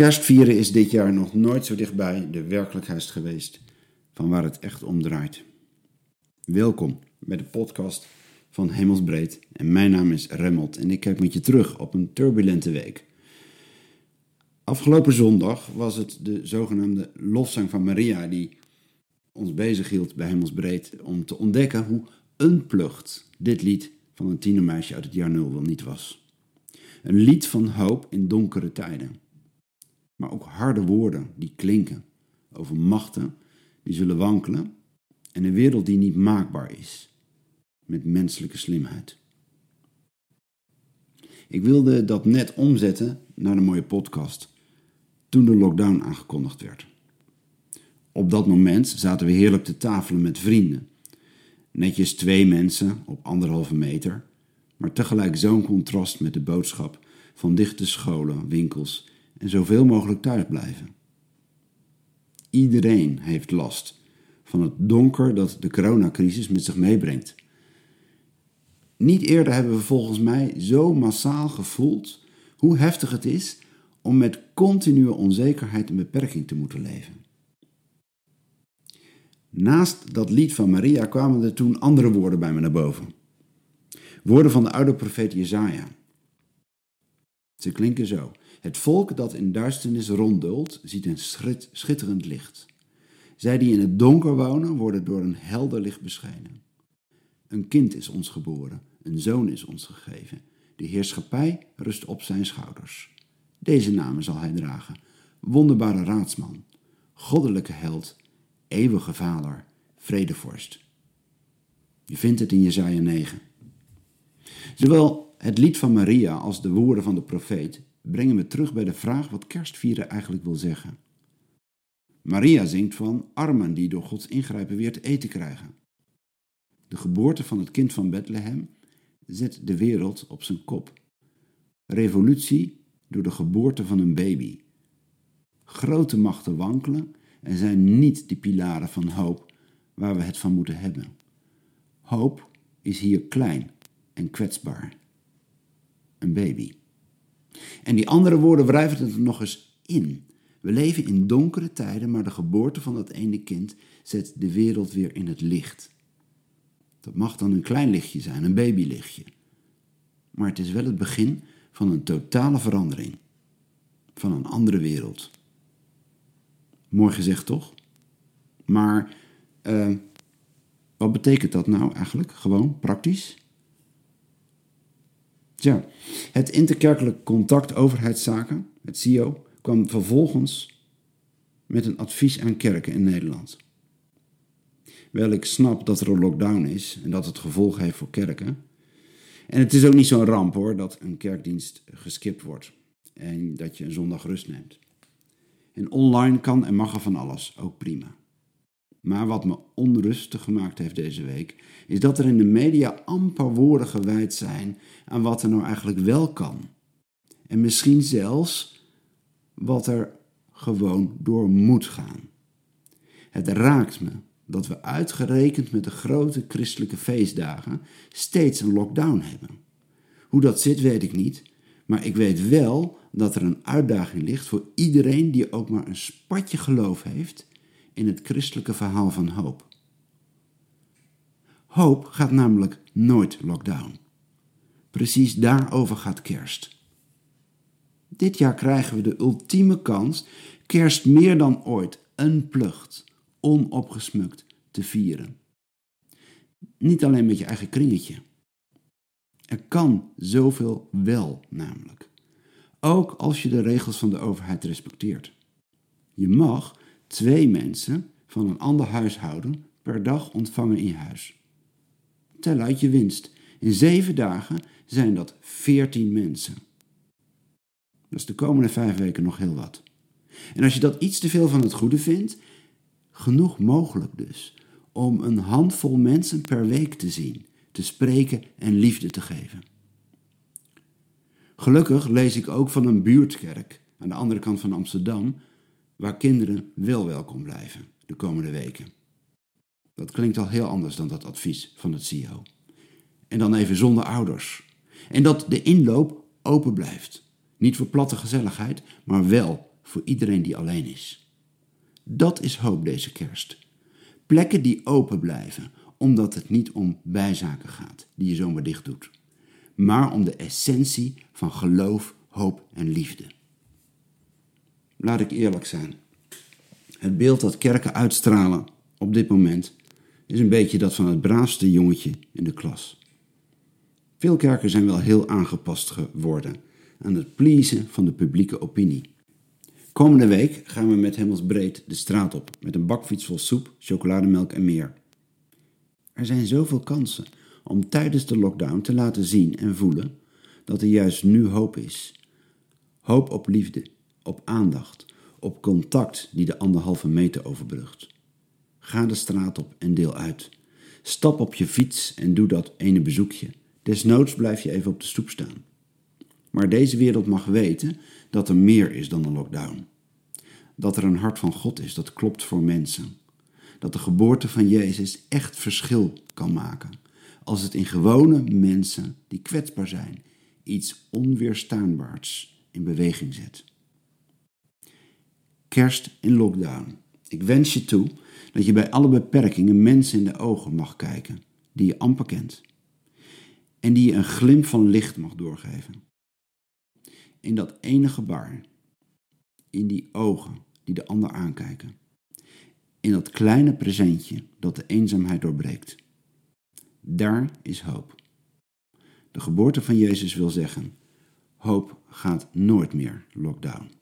Kerstvieren is dit jaar nog nooit zo dichtbij de werkelijkheid geweest van waar het echt om draait. Welkom bij de podcast van Hemelsbreed en mijn naam is Remmelt en ik kijk met je terug op een turbulente week. Afgelopen zondag was het de zogenaamde lofzang van Maria die ons bezighield bij Hemelsbreed om te ontdekken hoe unplugged dit lied van een tienermeisje uit het jaar nul wel niet was. Een lied van hoop in donkere tijden. Maar ook harde woorden die klinken over machten die zullen wankelen en een wereld die niet maakbaar is met menselijke slimheid. Ik wilde dat net omzetten naar een mooie podcast toen de lockdown aangekondigd werd. Op dat moment zaten we heerlijk te tafelen met vrienden. Netjes twee mensen op anderhalve meter, maar tegelijk zo'n contrast met de boodschap van dichte scholen, winkels en zoveel mogelijk thuis blijven. Iedereen heeft last van het donker dat de coronacrisis met zich meebrengt. Niet eerder hebben we volgens mij zo massaal gevoeld hoe heftig het is om met continue onzekerheid en beperking te moeten leven. Naast dat lied van Maria kwamen er toen andere woorden bij me naar boven. Woorden van de oude profeet Jezaja. Ze klinken zo. Het volk dat in duisternis ronddult, ziet een schitterend licht. Zij die in het donker wonen, worden door een helder licht beschenen. Een kind is ons geboren, een zoon is ons gegeven. De heerschappij rust op zijn schouders. Deze namen zal hij dragen: wonderbare raadsman, goddelijke held, eeuwige vader, vredevorst. Je vindt het in Jesaja 9. Zowel het lied van Maria als de woorden van de profeet brengen me terug bij de vraag wat kerstvieren eigenlijk wil zeggen. Maria zingt van armen die door Gods ingrijpen weer te eten krijgen. De geboorte van het kind van Bethlehem zet de wereld op zijn kop. Revolutie door de geboorte van een baby. Grote machten wankelen en zijn niet de pilaren van hoop waar we het van moeten hebben. Hoop is hier klein en kwetsbaar. Een baby. En die andere woorden wrijven het er nog eens in. We leven in donkere tijden, maar de geboorte van dat ene kind zet de wereld weer in het licht. Dat mag dan een klein lichtje zijn, een babylichtje. Maar het is wel het begin van een totale verandering. Van een andere wereld. Mooi gezegd toch? Maar uh, wat betekent dat nou eigenlijk? Gewoon praktisch? Tja, het interkerkelijk contact overheidszaken, het CIO, kwam vervolgens met een advies aan kerken in Nederland. Wel, ik snap dat er een lockdown is en dat het gevolgen heeft voor kerken. En het is ook niet zo'n ramp hoor, dat een kerkdienst geskipt wordt en dat je een zondag rust neemt. En online kan en mag er van alles, ook prima. Maar wat me onrustig gemaakt heeft deze week, is dat er in de media amper woorden gewijd zijn aan wat er nou eigenlijk wel kan. En misschien zelfs wat er gewoon door moet gaan. Het raakt me dat we uitgerekend met de grote christelijke feestdagen steeds een lockdown hebben. Hoe dat zit, weet ik niet, maar ik weet wel dat er een uitdaging ligt voor iedereen die ook maar een spatje geloof heeft in het christelijke verhaal van hoop. Hoop gaat namelijk nooit lockdown. Precies daarover gaat kerst. Dit jaar krijgen we de ultieme kans kerst meer dan ooit unplugged, onopgesmukt te vieren. Niet alleen met je eigen kringetje. Er kan zoveel wel namelijk. Ook als je de regels van de overheid respecteert. Je mag twee mensen van een ander huishouden per dag ontvangen in je huis. Tel uit je winst. In zeven dagen zijn dat veertien mensen. Dat is de komende vijf weken nog heel wat. En als je dat iets te veel van het goede vindt, genoeg mogelijk dus om een handvol mensen per week te zien, te spreken en liefde te geven. Gelukkig lees ik ook van een buurtkerk aan de andere kant van Amsterdam waar kinderen wel welkom blijven de komende weken. Dat klinkt al heel anders dan dat advies van het CIO. En dan even zonder ouders. En dat de inloop open blijft. Niet voor platte gezelligheid, maar wel voor iedereen die alleen is. Dat is hoop deze kerst. Plekken die open blijven, omdat het niet om bijzaken gaat, die je zomaar dicht doet, maar om de essentie van geloof, hoop en liefde. Laat ik eerlijk zijn. Het beeld dat kerken uitstralen op dit moment is een beetje dat van het braafste jongetje in de klas. Veel kerken zijn wel heel aangepast geworden aan het pleasen van de publieke opinie. Komende week gaan we met Hemelsbreed de straat op met een bakfiets vol soep, chocolademelk en meer. Er zijn zoveel kansen om tijdens de lockdown te laten zien en voelen dat er juist nu hoop is. Hoop op liefde, op aandacht, op contact die de anderhalve meter overbrugt. Ga de straat op en deel uit. Stap op je fiets en doe dat ene bezoekje. Desnoods blijf je even op de stoep staan. Maar deze wereld mag weten dat er meer is dan een lockdown. Dat er een hart van God is dat klopt voor mensen. Dat de geboorte van Jezus echt verschil kan maken. Als het in gewone mensen die kwetsbaar zijn iets onweerstaanbaars in beweging zet. Kerst in lockdown. Ik wens je toe dat je bij alle beperkingen mensen in de ogen mag kijken die je amper kent. En die je een glimp van licht mag doorgeven. In dat ene gebaar. In die ogen die de ander aankijken. In dat kleine presentje dat de eenzaamheid doorbreekt. Daar is hoop. De geboorte van Jezus wil zeggen: hoop gaat nooit meer lockdown.